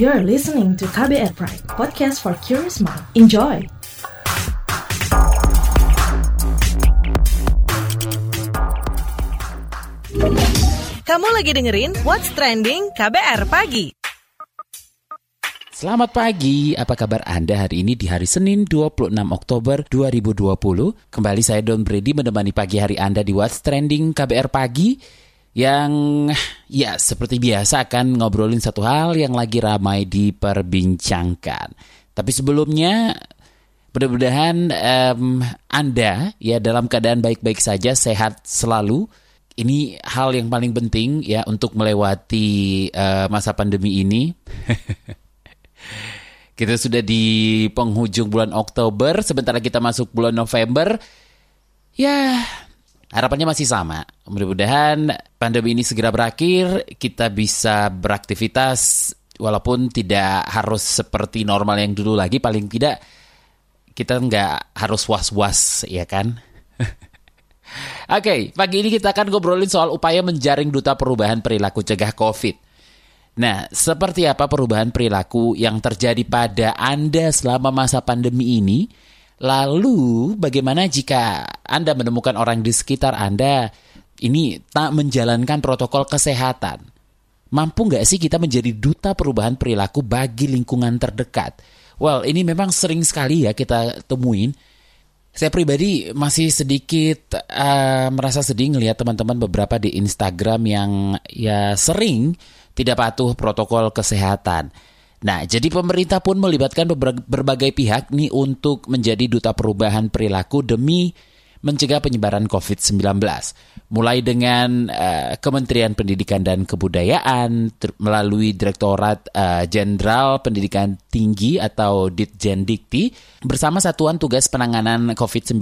You're listening to KBR Pride, podcast for curious mind. Enjoy! Kamu lagi dengerin What's Trending KBR Pagi. Selamat pagi, apa kabar Anda hari ini di hari Senin 26 Oktober 2020? Kembali saya Don Brady menemani pagi hari Anda di What's Trending KBR Pagi yang ya seperti biasa akan ngobrolin satu hal yang lagi ramai diperbincangkan. Tapi sebelumnya mudah-mudahan um, Anda ya dalam keadaan baik-baik saja, sehat selalu. Ini hal yang paling penting ya untuk melewati uh, masa pandemi ini. kita sudah di penghujung bulan Oktober, sebentar kita masuk bulan November. Ya, harapannya masih sama. Mudah-mudahan pandemi ini segera berakhir, kita bisa beraktivitas walaupun tidak harus seperti normal yang dulu lagi, paling tidak kita nggak harus was-was, ya kan? Oke, okay, pagi ini kita akan ngobrolin soal upaya menjaring duta perubahan perilaku cegah COVID. Nah, seperti apa perubahan perilaku yang terjadi pada Anda selama masa pandemi ini? Lalu, bagaimana jika Anda menemukan orang di sekitar Anda ini tak menjalankan protokol kesehatan? Mampu nggak sih kita menjadi duta perubahan perilaku bagi lingkungan terdekat? Well, ini memang sering sekali ya kita temuin saya pribadi masih sedikit uh, merasa sedih ngelihat teman-teman beberapa di Instagram yang ya sering tidak patuh protokol kesehatan. Nah, jadi pemerintah pun melibatkan berbagai pihak nih untuk menjadi duta perubahan perilaku demi mencegah penyebaran COVID-19. Mulai dengan uh, Kementerian Pendidikan dan Kebudayaan melalui Direktorat uh, Jenderal Pendidikan Tinggi atau Ditjendikti bersama Satuan Tugas Penanganan COVID-19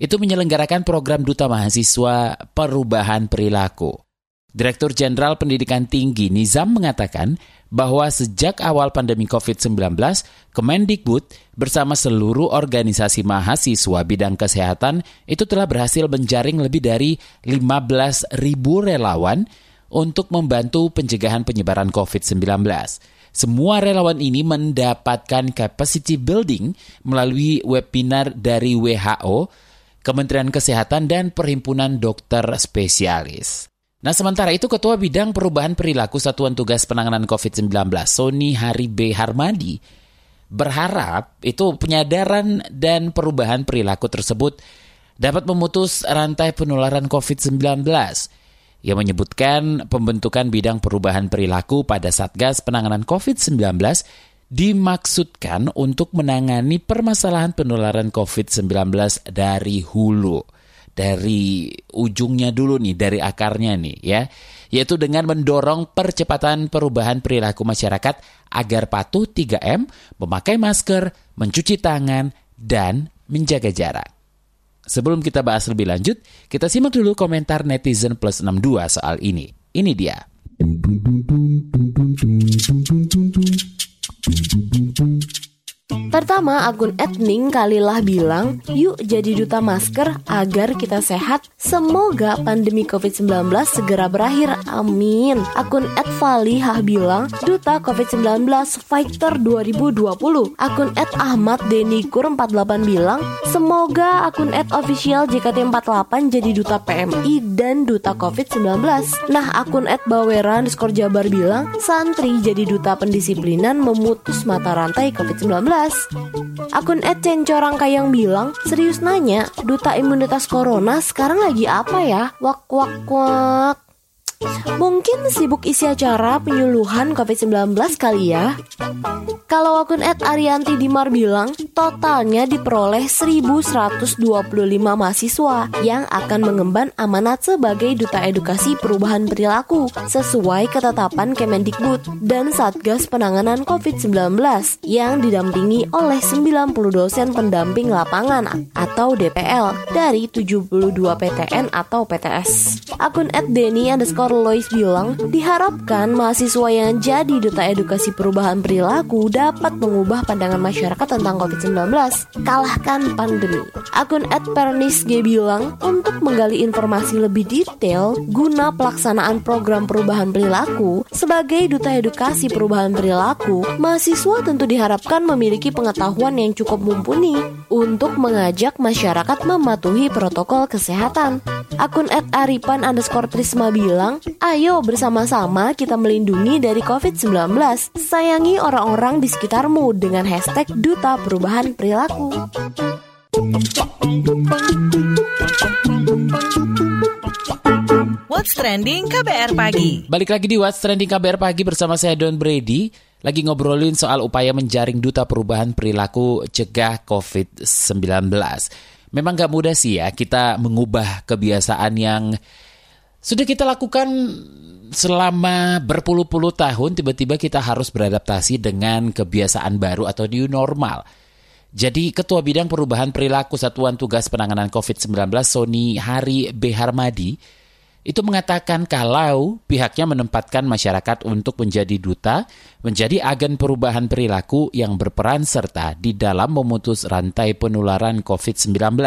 itu menyelenggarakan program Duta Mahasiswa Perubahan Perilaku. Direktur Jenderal Pendidikan Tinggi Nizam mengatakan bahwa sejak awal pandemi COVID-19, Kemendikbud bersama seluruh organisasi mahasiswa bidang kesehatan itu telah berhasil menjaring lebih dari 15 ribu relawan untuk membantu pencegahan penyebaran COVID-19. Semua relawan ini mendapatkan capacity building melalui webinar dari WHO, Kementerian Kesehatan, dan Perhimpunan Dokter Spesialis. Nah, sementara itu Ketua Bidang Perubahan Perilaku Satuan Tugas Penanganan COVID-19, Sony Hari B. Harmadi, berharap itu penyadaran dan perubahan perilaku tersebut dapat memutus rantai penularan COVID-19. Ia menyebutkan pembentukan bidang perubahan perilaku pada Satgas Penanganan COVID-19 dimaksudkan untuk menangani permasalahan penularan COVID-19 dari hulu dari ujungnya dulu nih, dari akarnya nih ya. Yaitu dengan mendorong percepatan perubahan perilaku masyarakat agar patuh 3M, memakai masker, mencuci tangan, dan menjaga jarak. Sebelum kita bahas lebih lanjut, kita simak dulu komentar netizen plus 62 soal ini. Ini dia. Pertama, akun etning kalilah bilang, yuk jadi duta masker agar kita sehat. Semoga pandemi COVID-19 segera berakhir. Amin. Akun @valihah bilang, duta COVID-19 Fighter 2020. Akun Ahmad Denikur 48 bilang, semoga akun official JKT48 jadi duta PMI dan duta COVID-19. Nah, akun Bawera Jabar bilang, santri jadi duta pendisiplinan memutus mata rantai COVID-19. Akun Corang Kayang bilang, serius nanya, duta imunitas corona sekarang lagi apa ya? Wak wak wak. Mungkin sibuk isi acara penyuluhan COVID-19 kali ya. Kalau akun Ed Arianti Dimar bilang, totalnya diperoleh 1125 mahasiswa yang akan mengemban amanat sebagai Duta Edukasi Perubahan Perilaku sesuai ketetapan Kemendikbud dan Satgas Penanganan COVID-19 yang didampingi oleh 90 dosen pendamping lapangan atau DPL dari 72 PTN atau PTS. Akun Ed Denny underscore Lois bilang, diharapkan mahasiswa yang jadi duta edukasi perubahan perilaku dapat mengubah pandangan masyarakat tentang COVID-19. Kalahkan pandemi. Akun @pernisg bilang, untuk menggali informasi lebih detail guna pelaksanaan program perubahan perilaku sebagai duta edukasi perubahan perilaku, mahasiswa tentu diharapkan memiliki pengetahuan yang cukup mumpuni untuk mengajak masyarakat mematuhi protokol kesehatan. Akun @aripan underscore Trisma bilang, ayo bersama-sama kita melindungi dari COVID-19. Sayangi orang-orang di sekitarmu dengan hashtag Duta Perubahan Perilaku. What's Trending KBR Pagi. Balik lagi di What's Trending KBR Pagi bersama saya Don Brady. Lagi ngobrolin soal upaya menjaring duta perubahan perilaku cegah COVID-19. Memang gak mudah sih ya kita mengubah kebiasaan yang sudah kita lakukan selama berpuluh-puluh tahun tiba-tiba kita harus beradaptasi dengan kebiasaan baru atau new normal. Jadi Ketua Bidang Perubahan Perilaku Satuan Tugas Penanganan COVID-19 Sony Hari B. Harmadi itu mengatakan kalau pihaknya menempatkan masyarakat untuk menjadi duta, menjadi agen perubahan perilaku yang berperan serta di dalam memutus rantai penularan COVID-19.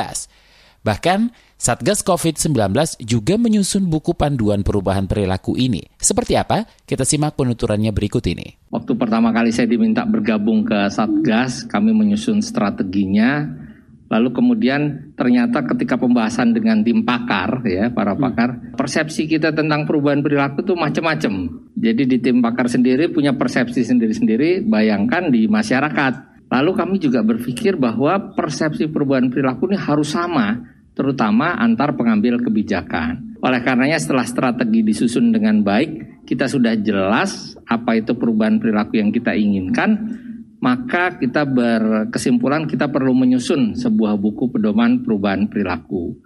Bahkan, Satgas COVID-19 juga menyusun buku panduan perubahan perilaku ini. Seperti apa? Kita simak penuturannya berikut ini. Waktu pertama kali saya diminta bergabung ke Satgas, kami menyusun strateginya, Lalu kemudian ternyata ketika pembahasan dengan tim pakar ya para hmm. pakar persepsi kita tentang perubahan perilaku itu macam-macam. Jadi di tim pakar sendiri punya persepsi sendiri-sendiri. Bayangkan di masyarakat. Lalu kami juga berpikir bahwa persepsi perubahan perilaku ini harus sama, terutama antar pengambil kebijakan. Oleh karenanya setelah strategi disusun dengan baik, kita sudah jelas apa itu perubahan perilaku yang kita inginkan maka kita berkesimpulan kita perlu menyusun sebuah buku pedoman perubahan perilaku.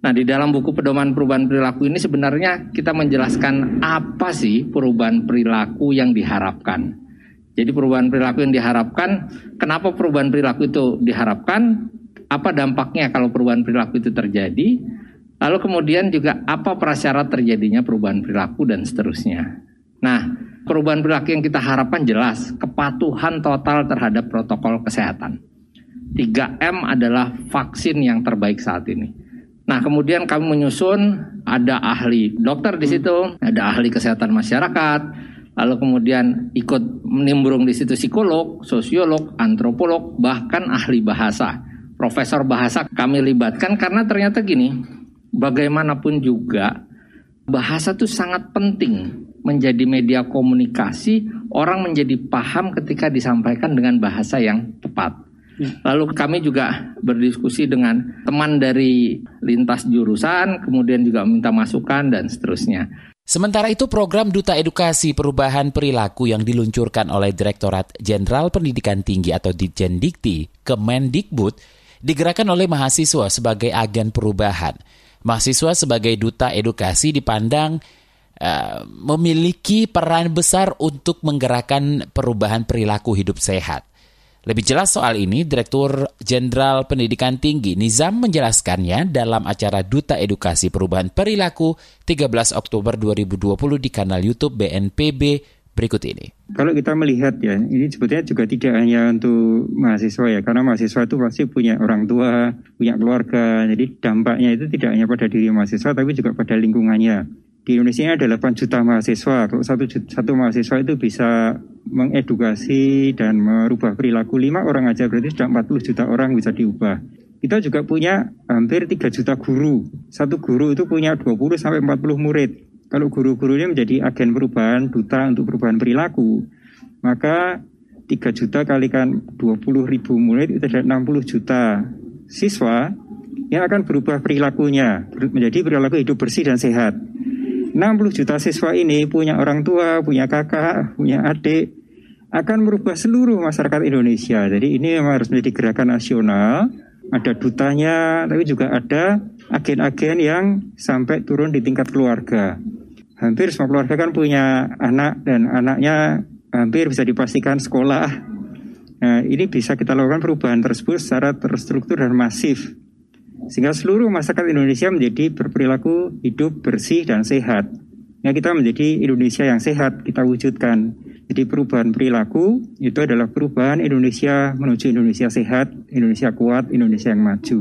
Nah, di dalam buku pedoman perubahan perilaku ini sebenarnya kita menjelaskan apa sih perubahan perilaku yang diharapkan. Jadi perubahan perilaku yang diharapkan, kenapa perubahan perilaku itu diharapkan, apa dampaknya kalau perubahan perilaku itu terjadi, lalu kemudian juga apa prasyarat terjadinya perubahan perilaku dan seterusnya. Nah, perubahan perilaku yang kita harapkan jelas, kepatuhan total terhadap protokol kesehatan. 3M adalah vaksin yang terbaik saat ini. Nah, kemudian kami menyusun ada ahli dokter di situ, ada ahli kesehatan masyarakat, lalu kemudian ikut menimbrung di situ psikolog, sosiolog, antropolog, bahkan ahli bahasa. Profesor bahasa kami libatkan karena ternyata gini, bagaimanapun juga bahasa itu sangat penting menjadi media komunikasi, orang menjadi paham ketika disampaikan dengan bahasa yang tepat. Lalu kami juga berdiskusi dengan teman dari lintas jurusan, kemudian juga minta masukan dan seterusnya. Sementara itu program Duta Edukasi Perubahan Perilaku yang diluncurkan oleh Direktorat Jenderal Pendidikan Tinggi atau Ditjendikti Kemendikbud digerakkan oleh mahasiswa sebagai agen perubahan. Mahasiswa sebagai duta edukasi dipandang Eh, memiliki peran besar untuk menggerakkan perubahan perilaku hidup sehat. Lebih jelas soal ini, Direktur Jenderal Pendidikan Tinggi Nizam menjelaskannya dalam acara Duta Edukasi Perubahan Perilaku 13 Oktober 2020 di kanal YouTube BNPB berikut ini. Kalau kita melihat ya, ini sebetulnya juga tidak hanya untuk mahasiswa ya, karena mahasiswa itu pasti punya orang tua, punya keluarga, jadi dampaknya itu tidak hanya pada diri mahasiswa, tapi juga pada lingkungannya di Indonesia ada 8 juta mahasiswa. Satu, satu mahasiswa itu bisa mengedukasi dan merubah perilaku lima orang aja berarti sudah 40 juta orang bisa diubah. Kita juga punya hampir 3 juta guru. Satu guru itu punya 20 sampai 40 murid. Kalau guru-gurunya menjadi agen perubahan, duta untuk perubahan perilaku, maka 3 juta kalikan 20 ribu murid itu ada 60 juta siswa yang akan berubah perilakunya menjadi perilaku hidup bersih dan sehat. 60 juta siswa ini punya orang tua, punya kakak, punya adik, akan merubah seluruh masyarakat Indonesia. Jadi ini memang harus menjadi gerakan nasional, ada dutanya, tapi juga ada agen-agen yang sampai turun di tingkat keluarga. Hampir semua keluarga kan punya anak dan anaknya hampir bisa dipastikan sekolah. Nah, ini bisa kita lakukan perubahan tersebut secara terstruktur dan masif sehingga seluruh masyarakat Indonesia menjadi berperilaku hidup bersih dan sehat. Ya kita menjadi Indonesia yang sehat kita wujudkan. Jadi perubahan perilaku itu adalah perubahan Indonesia menuju Indonesia sehat, Indonesia kuat, Indonesia yang maju.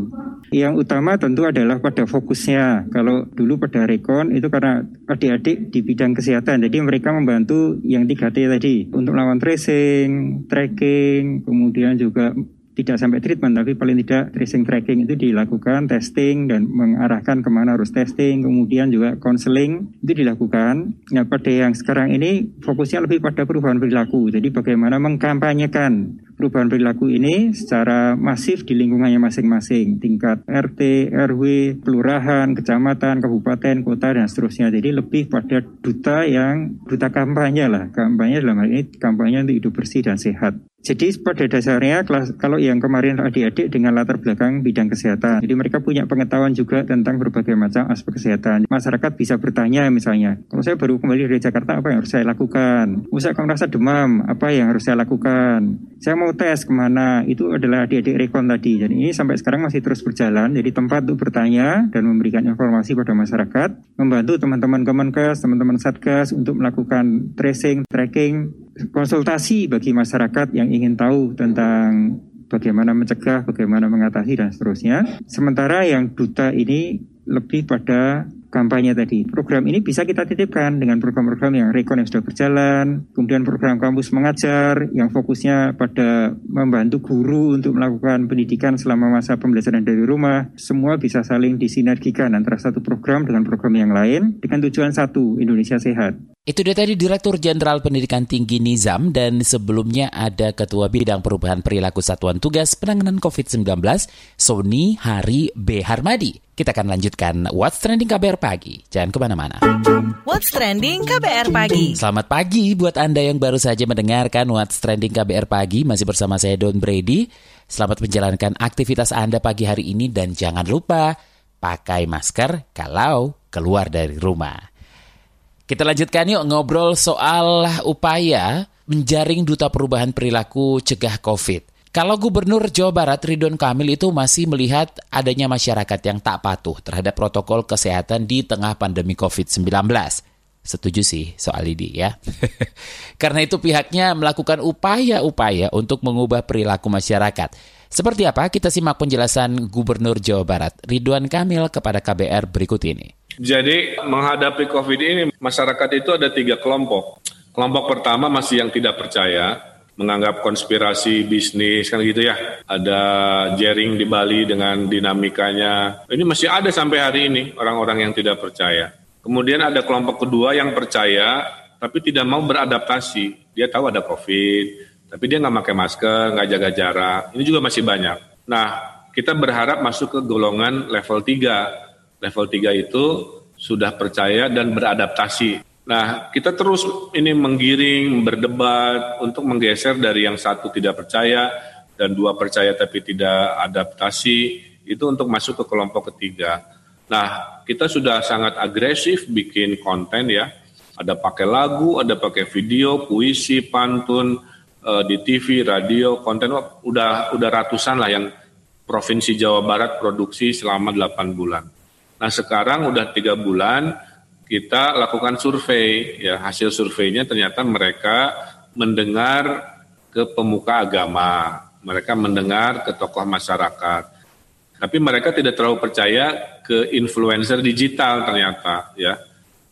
Yang utama tentu adalah pada fokusnya. Kalau dulu pada rekon itu karena adik-adik di bidang kesehatan, jadi mereka membantu yang 3T tadi untuk melawan tracing, tracking, kemudian juga tidak sampai treatment tapi paling tidak tracing tracking itu dilakukan testing dan mengarahkan ke mana harus testing kemudian juga counseling itu dilakukan. Nah pada yang sekarang ini fokusnya lebih pada perubahan perilaku. Jadi bagaimana mengkampanyekan perubahan perilaku ini secara masif di lingkungannya masing-masing tingkat RT, RW, kelurahan, kecamatan, kabupaten, kota dan seterusnya jadi lebih pada duta yang duta kampanye lah kampanye dalam hal ini kampanye untuk hidup bersih dan sehat jadi pada dasarnya kalau yang kemarin adik-adik dengan latar belakang bidang kesehatan, jadi mereka punya pengetahuan juga tentang berbagai macam aspek kesehatan. Masyarakat bisa bertanya misalnya, kalau saya baru kembali dari Jakarta apa yang harus saya lakukan? Usai kalau merasa demam, apa yang harus saya lakukan? Saya mau tes ke mana? Itu adalah adik-adik rekon tadi. Jadi ini sampai sekarang masih terus berjalan. Jadi tempat untuk bertanya dan memberikan informasi pada masyarakat, membantu teman-teman Kemenkes, teman-teman Satgas untuk melakukan tracing, tracking, konsultasi bagi masyarakat yang ingin tahu tentang bagaimana mencegah, bagaimana mengatasi dan seterusnya. Sementara yang duta ini lebih pada kampanye tadi. Program ini bisa kita titipkan dengan program-program yang rekon yang sudah berjalan, kemudian program kampus mengajar yang fokusnya pada membantu guru untuk melakukan pendidikan selama masa pembelajaran dari rumah. Semua bisa saling disinergikan antara satu program dengan program yang lain dengan tujuan satu, Indonesia sehat. Itu dia tadi Direktur Jenderal Pendidikan Tinggi Nizam dan sebelumnya ada Ketua Bidang Perubahan Perilaku Satuan Tugas Penanganan COVID-19, Sony Hari B. Harmadi. Kita akan lanjutkan What's Trending KBR Pagi. Jangan ke mana-mana. What's Trending KBR Pagi. Selamat pagi buat Anda yang baru saja mendengarkan What's Trending KBR Pagi. Masih bersama saya Don Brady. Selamat menjalankan aktivitas Anda pagi hari ini dan jangan lupa pakai masker kalau keluar dari rumah. Kita lanjutkan yuk ngobrol soal upaya menjaring duta perubahan perilaku cegah COVID. Kalau Gubernur Jawa Barat Ridwan Kamil itu masih melihat adanya masyarakat yang tak patuh terhadap protokol kesehatan di tengah pandemi COVID-19. Setuju sih soal ini ya. Karena itu pihaknya melakukan upaya-upaya untuk mengubah perilaku masyarakat. Seperti apa? Kita simak penjelasan Gubernur Jawa Barat Ridwan Kamil kepada KBR berikut ini. Jadi menghadapi COVID ini masyarakat itu ada tiga kelompok. Kelompok pertama masih yang tidak percaya, menganggap konspirasi bisnis kan gitu ya. Ada jaring di Bali dengan dinamikanya. Ini masih ada sampai hari ini orang-orang yang tidak percaya. Kemudian ada kelompok kedua yang percaya tapi tidak mau beradaptasi. Dia tahu ada COVID, tapi dia nggak pakai masker, nggak jaga jarak. Ini juga masih banyak. Nah, kita berharap masuk ke golongan level 3 level 3 itu sudah percaya dan beradaptasi. Nah, kita terus ini menggiring, berdebat untuk menggeser dari yang satu tidak percaya dan dua percaya tapi tidak adaptasi itu untuk masuk ke kelompok ketiga. Nah, kita sudah sangat agresif bikin konten ya. Ada pakai lagu, ada pakai video, puisi, pantun uh, di TV, radio, konten udah udah ratusan lah yang Provinsi Jawa Barat produksi selama 8 bulan. Nah sekarang udah tiga bulan kita lakukan survei, ya hasil surveinya ternyata mereka mendengar ke pemuka agama, mereka mendengar ke tokoh masyarakat, tapi mereka tidak terlalu percaya ke influencer digital ternyata, ya.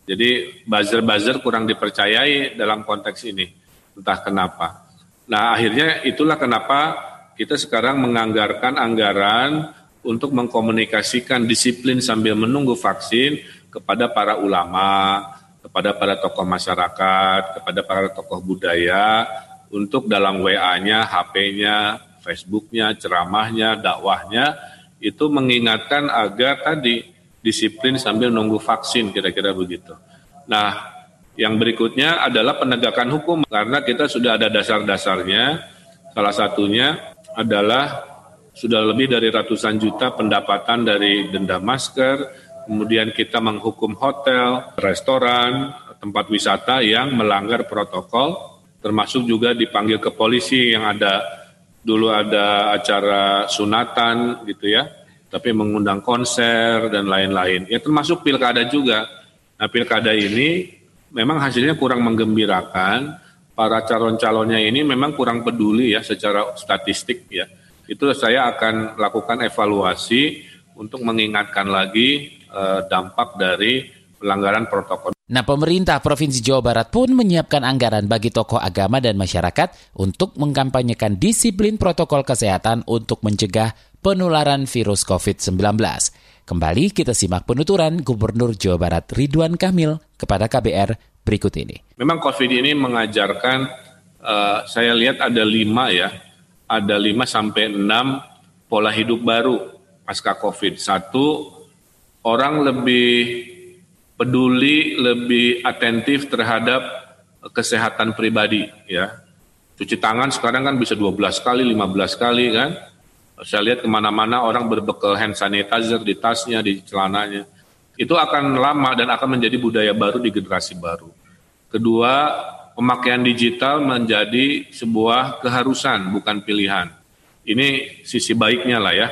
Jadi buzzer-buzzer kurang dipercayai dalam konteks ini, entah kenapa. Nah akhirnya itulah kenapa kita sekarang menganggarkan anggaran untuk mengkomunikasikan disiplin sambil menunggu vaksin kepada para ulama, kepada para tokoh masyarakat, kepada para tokoh budaya untuk dalam WA-nya, HP-nya, Facebook-nya, ceramahnya, dakwahnya itu mengingatkan agar tadi disiplin sambil nunggu vaksin kira-kira begitu. Nah, yang berikutnya adalah penegakan hukum karena kita sudah ada dasar-dasarnya. Salah satunya adalah sudah lebih dari ratusan juta pendapatan dari denda masker, kemudian kita menghukum hotel, restoran, tempat wisata yang melanggar protokol, termasuk juga dipanggil ke polisi yang ada dulu ada acara sunatan gitu ya, tapi mengundang konser dan lain-lain. Ya termasuk pilkada juga. Nah pilkada ini memang hasilnya kurang menggembirakan. Para calon-calonnya ini memang kurang peduli ya secara statistik ya. Itu saya akan lakukan evaluasi untuk mengingatkan lagi eh, dampak dari pelanggaran protokol. Nah, pemerintah Provinsi Jawa Barat pun menyiapkan anggaran bagi tokoh agama dan masyarakat untuk mengkampanyekan disiplin protokol kesehatan untuk mencegah penularan virus COVID-19. Kembali kita simak penuturan Gubernur Jawa Barat Ridwan Kamil kepada KBR berikut ini. Memang COVID ini mengajarkan, uh, saya lihat ada lima ya, ada lima sampai enam pola hidup baru pasca COVID. Satu, orang lebih peduli, lebih atentif terhadap kesehatan pribadi ya. Cuci tangan sekarang kan bisa 12 kali, 15 kali kan. Saya lihat ke mana-mana orang berbekal hand sanitizer di tasnya, di celananya itu akan lama dan akan menjadi budaya baru di generasi baru. Kedua, pemakaian digital menjadi sebuah keharusan, bukan pilihan. Ini sisi baiknya lah ya.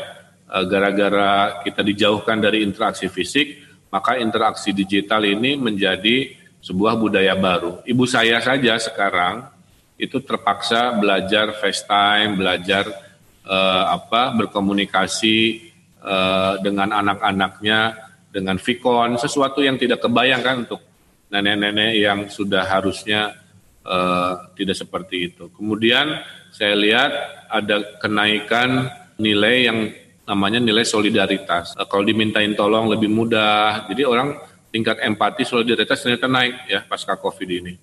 E, gara-gara kita dijauhkan dari interaksi fisik, maka interaksi digital ini menjadi sebuah budaya baru. Ibu saya saja sekarang itu terpaksa belajar FaceTime, belajar uh, apa berkomunikasi uh, dengan anak-anaknya dengan Vicon, sesuatu yang tidak kebayangkan untuk nenek-nenek yang sudah harusnya uh, tidak seperti itu. Kemudian saya lihat ada kenaikan nilai yang namanya nilai solidaritas. Uh, kalau dimintain tolong lebih mudah, jadi orang tingkat empati solidaritas ternyata naik ya pasca COVID ini.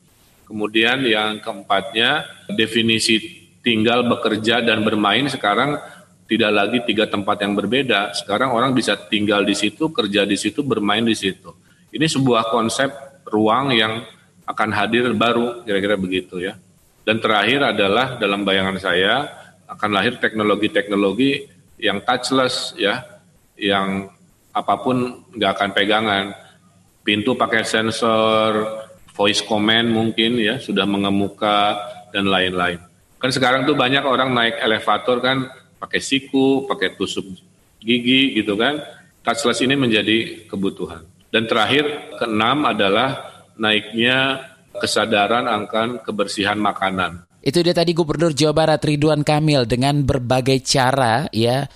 Kemudian yang keempatnya definisi tinggal bekerja dan bermain sekarang tidak lagi tiga tempat yang berbeda. Sekarang orang bisa tinggal di situ, kerja di situ, bermain di situ. Ini sebuah konsep ruang yang akan hadir baru, kira-kira begitu ya. Dan terakhir adalah dalam bayangan saya akan lahir teknologi-teknologi yang touchless ya, yang apa pun nggak akan pegangan. Pintu pakai sensor, voice command mungkin ya sudah mengemuka dan lain-lain. Kan sekarang tuh banyak orang naik elevator kan pakai siku, pakai tusuk gigi gitu kan. Touchless ini menjadi kebutuhan. Dan terakhir keenam adalah naiknya kesadaran akan kebersihan makanan. Itu dia tadi Gubernur Jawa Barat Ridwan Kamil dengan berbagai cara ya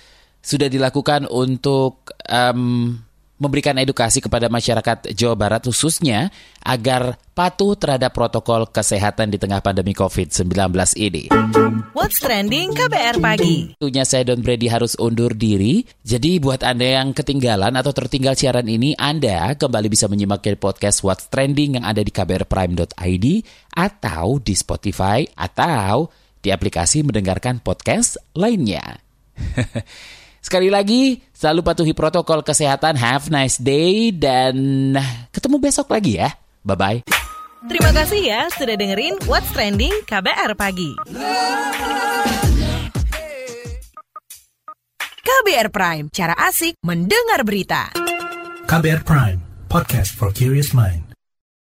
sudah dilakukan untuk um, memberikan edukasi kepada masyarakat Jawa Barat khususnya agar patuh terhadap protokol kesehatan di tengah pandemi COVID-19 ini. What's Trending KBR Pagi Tentunya saya Don Brady harus undur diri, jadi buat Anda yang ketinggalan atau tertinggal siaran ini, Anda kembali bisa menyimak podcast What's Trending yang ada di kbrprime.id atau di Spotify atau di aplikasi mendengarkan podcast lainnya. Sekali lagi, selalu patuhi protokol kesehatan. Have nice day dan ketemu besok lagi ya. Bye-bye. Terima kasih ya sudah dengerin What's Trending KBR Pagi. KBR Prime, cara asik mendengar berita. KBR Prime, podcast for curious mind.